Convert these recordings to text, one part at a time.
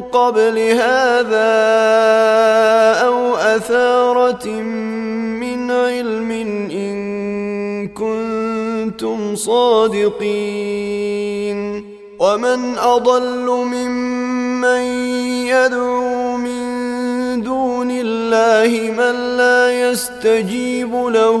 قبل هذا أو أثارة من علم إن كنتم صادقين. ومن أضل ممن يدعو من دون الله من لا يستجيب له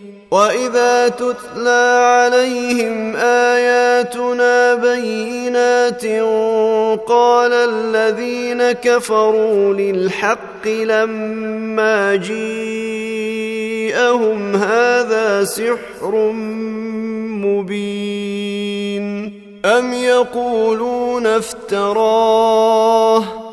واذا تتلى عليهم اياتنا بينات قال الذين كفروا للحق لما جيءهم هذا سحر مبين ام يقولون افتراه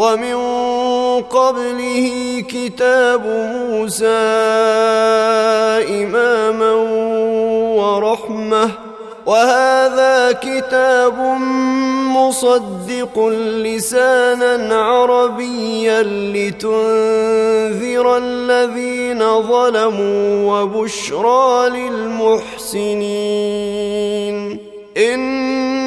ومن قبله كتاب موسى إماما ورحمة وهذا كتاب مصدق لسانا عربيا لتنذر الذين ظلموا وبشرى للمحسنين.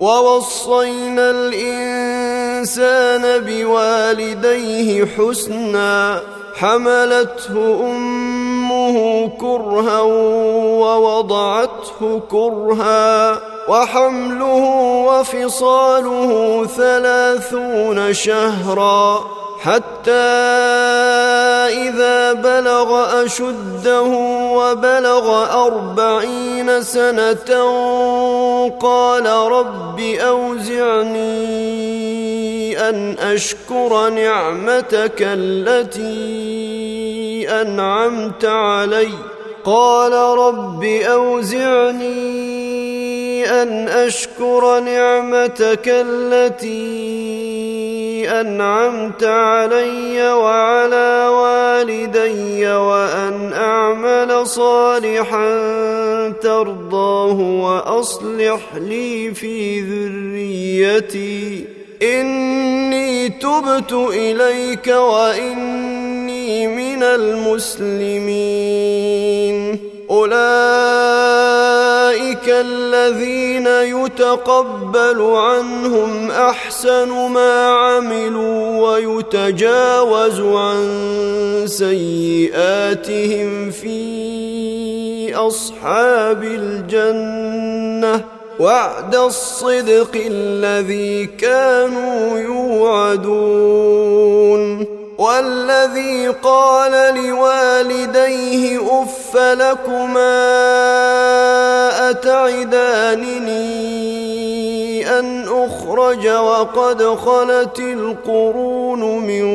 ووصينا الإنسان بوالديه حسنا حملته أمه كرها ووضعته كرها وحمله وفصاله ثلاثون شهرا. حتى إذا بلغ أشده وبلغ أربعين سنة قال رب أوزعني أن أشكر نعمتك التي أنعمت علي. قال رب أوزعني أن أشكر نعمتك التي أنعمت علي وعلى والدي وأن أعمل صالحا ترضاه وأصلح لي في ذريتي. إني تبت إليك وإني من المسلمين. أولئك الذين يتقبل عنهم أحسن ما عملوا ويتجاوز عن سيئاتهم في أصحاب الجنة وعد الصدق الذي كانوا يوعدون والذي قال لوالديه أف لكما اتعدانني أن أخرج وقد خلت القرون من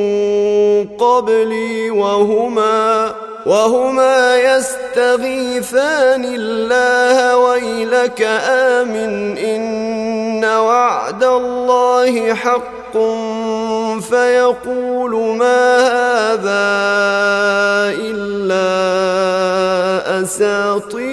قبلي وهما وهما يستغيثان الله ويلك آمن إن وعد الله حق فيقول ما هذا إلا أساطير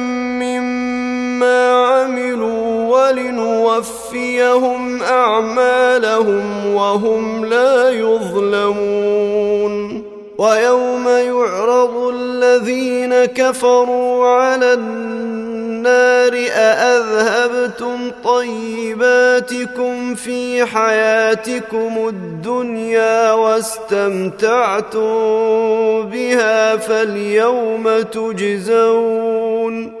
مما عملوا ولنوفيهم أعمالهم وهم لا يظلمون. ويوم يعرض الذين كفروا على النار أأذهبتم طيباتكم في حياتكم الدنيا واستمتعتم بها فاليوم تجزون.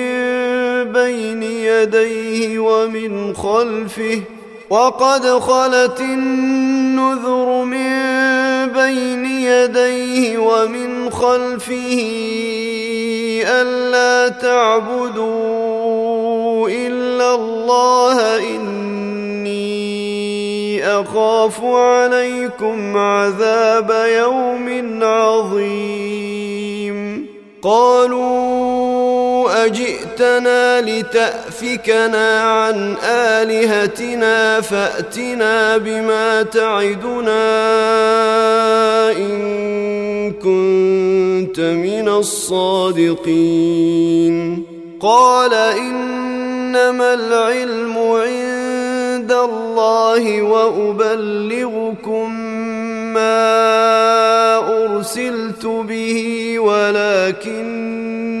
يديه ومن خلفه وقد خلت النذر من بين يديه ومن خلفه ألا تعبدوا إلا الله إني أخاف عليكم عذاب يوم عظيم. قالوا اجئتنا لتأفكنا عن آلهتنا فأتنا بما تعدنا إن كنت من الصادقين. قال إنما العلم عند الله وأبلغكم ما أرسلت به ولكني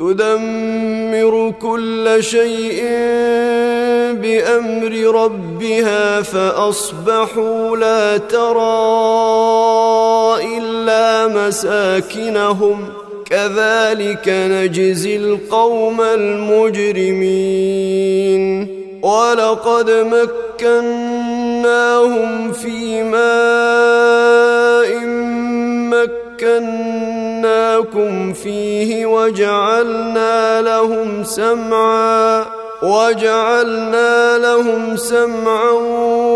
تدمر كل شيء بأمر ربها فأصبحوا لا ترى إلا مساكنهم. كذلك نجزي القوم المجرمين. ولقد مكناهم في ماء مكناكم فيه وجعلنا لهم سمعا وجعلنا لهم سمعا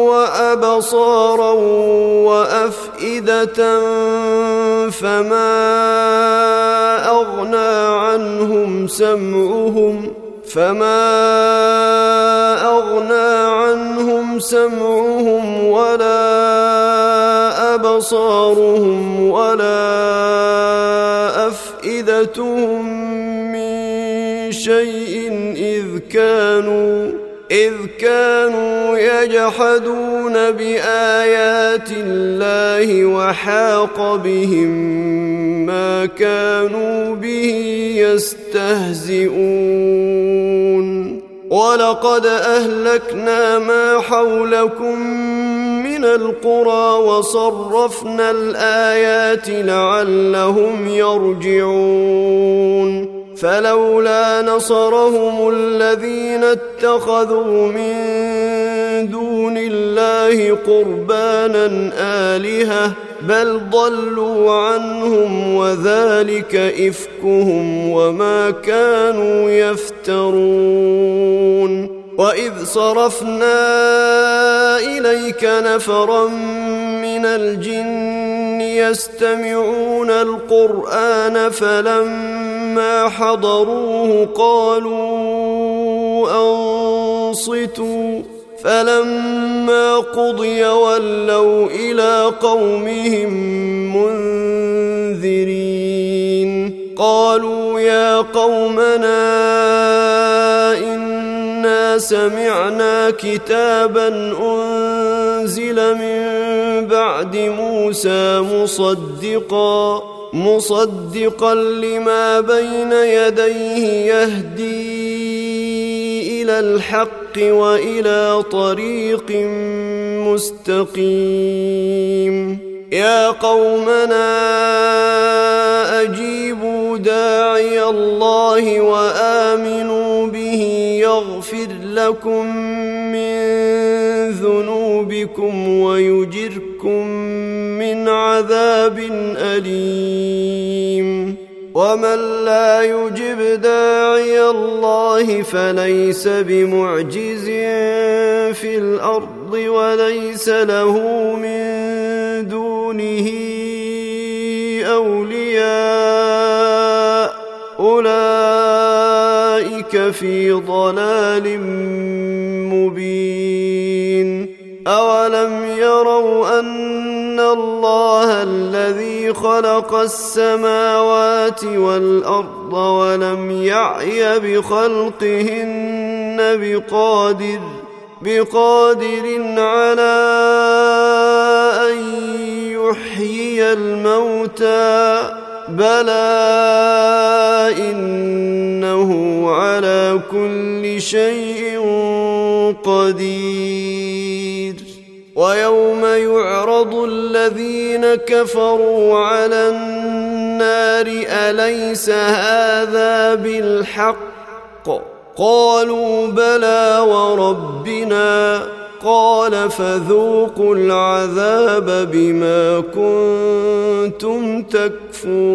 وأبصارا وأفئدة فما أغنى عنهم سمعهم فما أغنى عنهم سمعهم ولا أبصارهم ولا افئدتهم من شيء إذ كانوا إذ كانوا يجحدون بآيات الله وحاق بهم ما كانوا به يستهزئون. ولقد أهلكنا ما حولكم من القرى وصرفنا الآيات لعلهم يرجعون فلولا نصرهم الذين اتخذوا من الله قربانا آلهة بل ضلوا عنهم وذلك إفكهم وما كانوا يفترون. وإذ صرفنا إليك نفرا من الجن يستمعون القرآن فلما حضروه قالوا أنصتوا. فلما قضي ولوا إلى قومهم منذرين. قالوا يا قومنا إنا سمعنا كتابا أنزل من بعد موسى مصدقا مصدقا لما بين يديه يهدي. إلى الحق وإلى طريق مستقيم. يا قومنا أجيبوا داعي الله وآمنوا به يغفر لكم من ذنوبكم ويجركم من عذاب أليم. ومن لا يجب داعي الله فليس بمعجز في الأرض وليس له من دونه اولياء اولئك في ضلال مبين اولم يروا ان الله الذي خلق السماوات والارض ولم يعي بخلقهن بقادر بقادر على ان يحيي الموتى بلى انه على كل شيء قدير ويوم يعرض الذين كفروا على النار أليس هذا بالحق؟ قالوا بلى وربنا. قال فذوقوا العذاب بما كنتم تكفرون.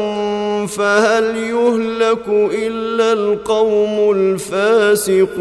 فهل يهلك إلا القوم الفاسقون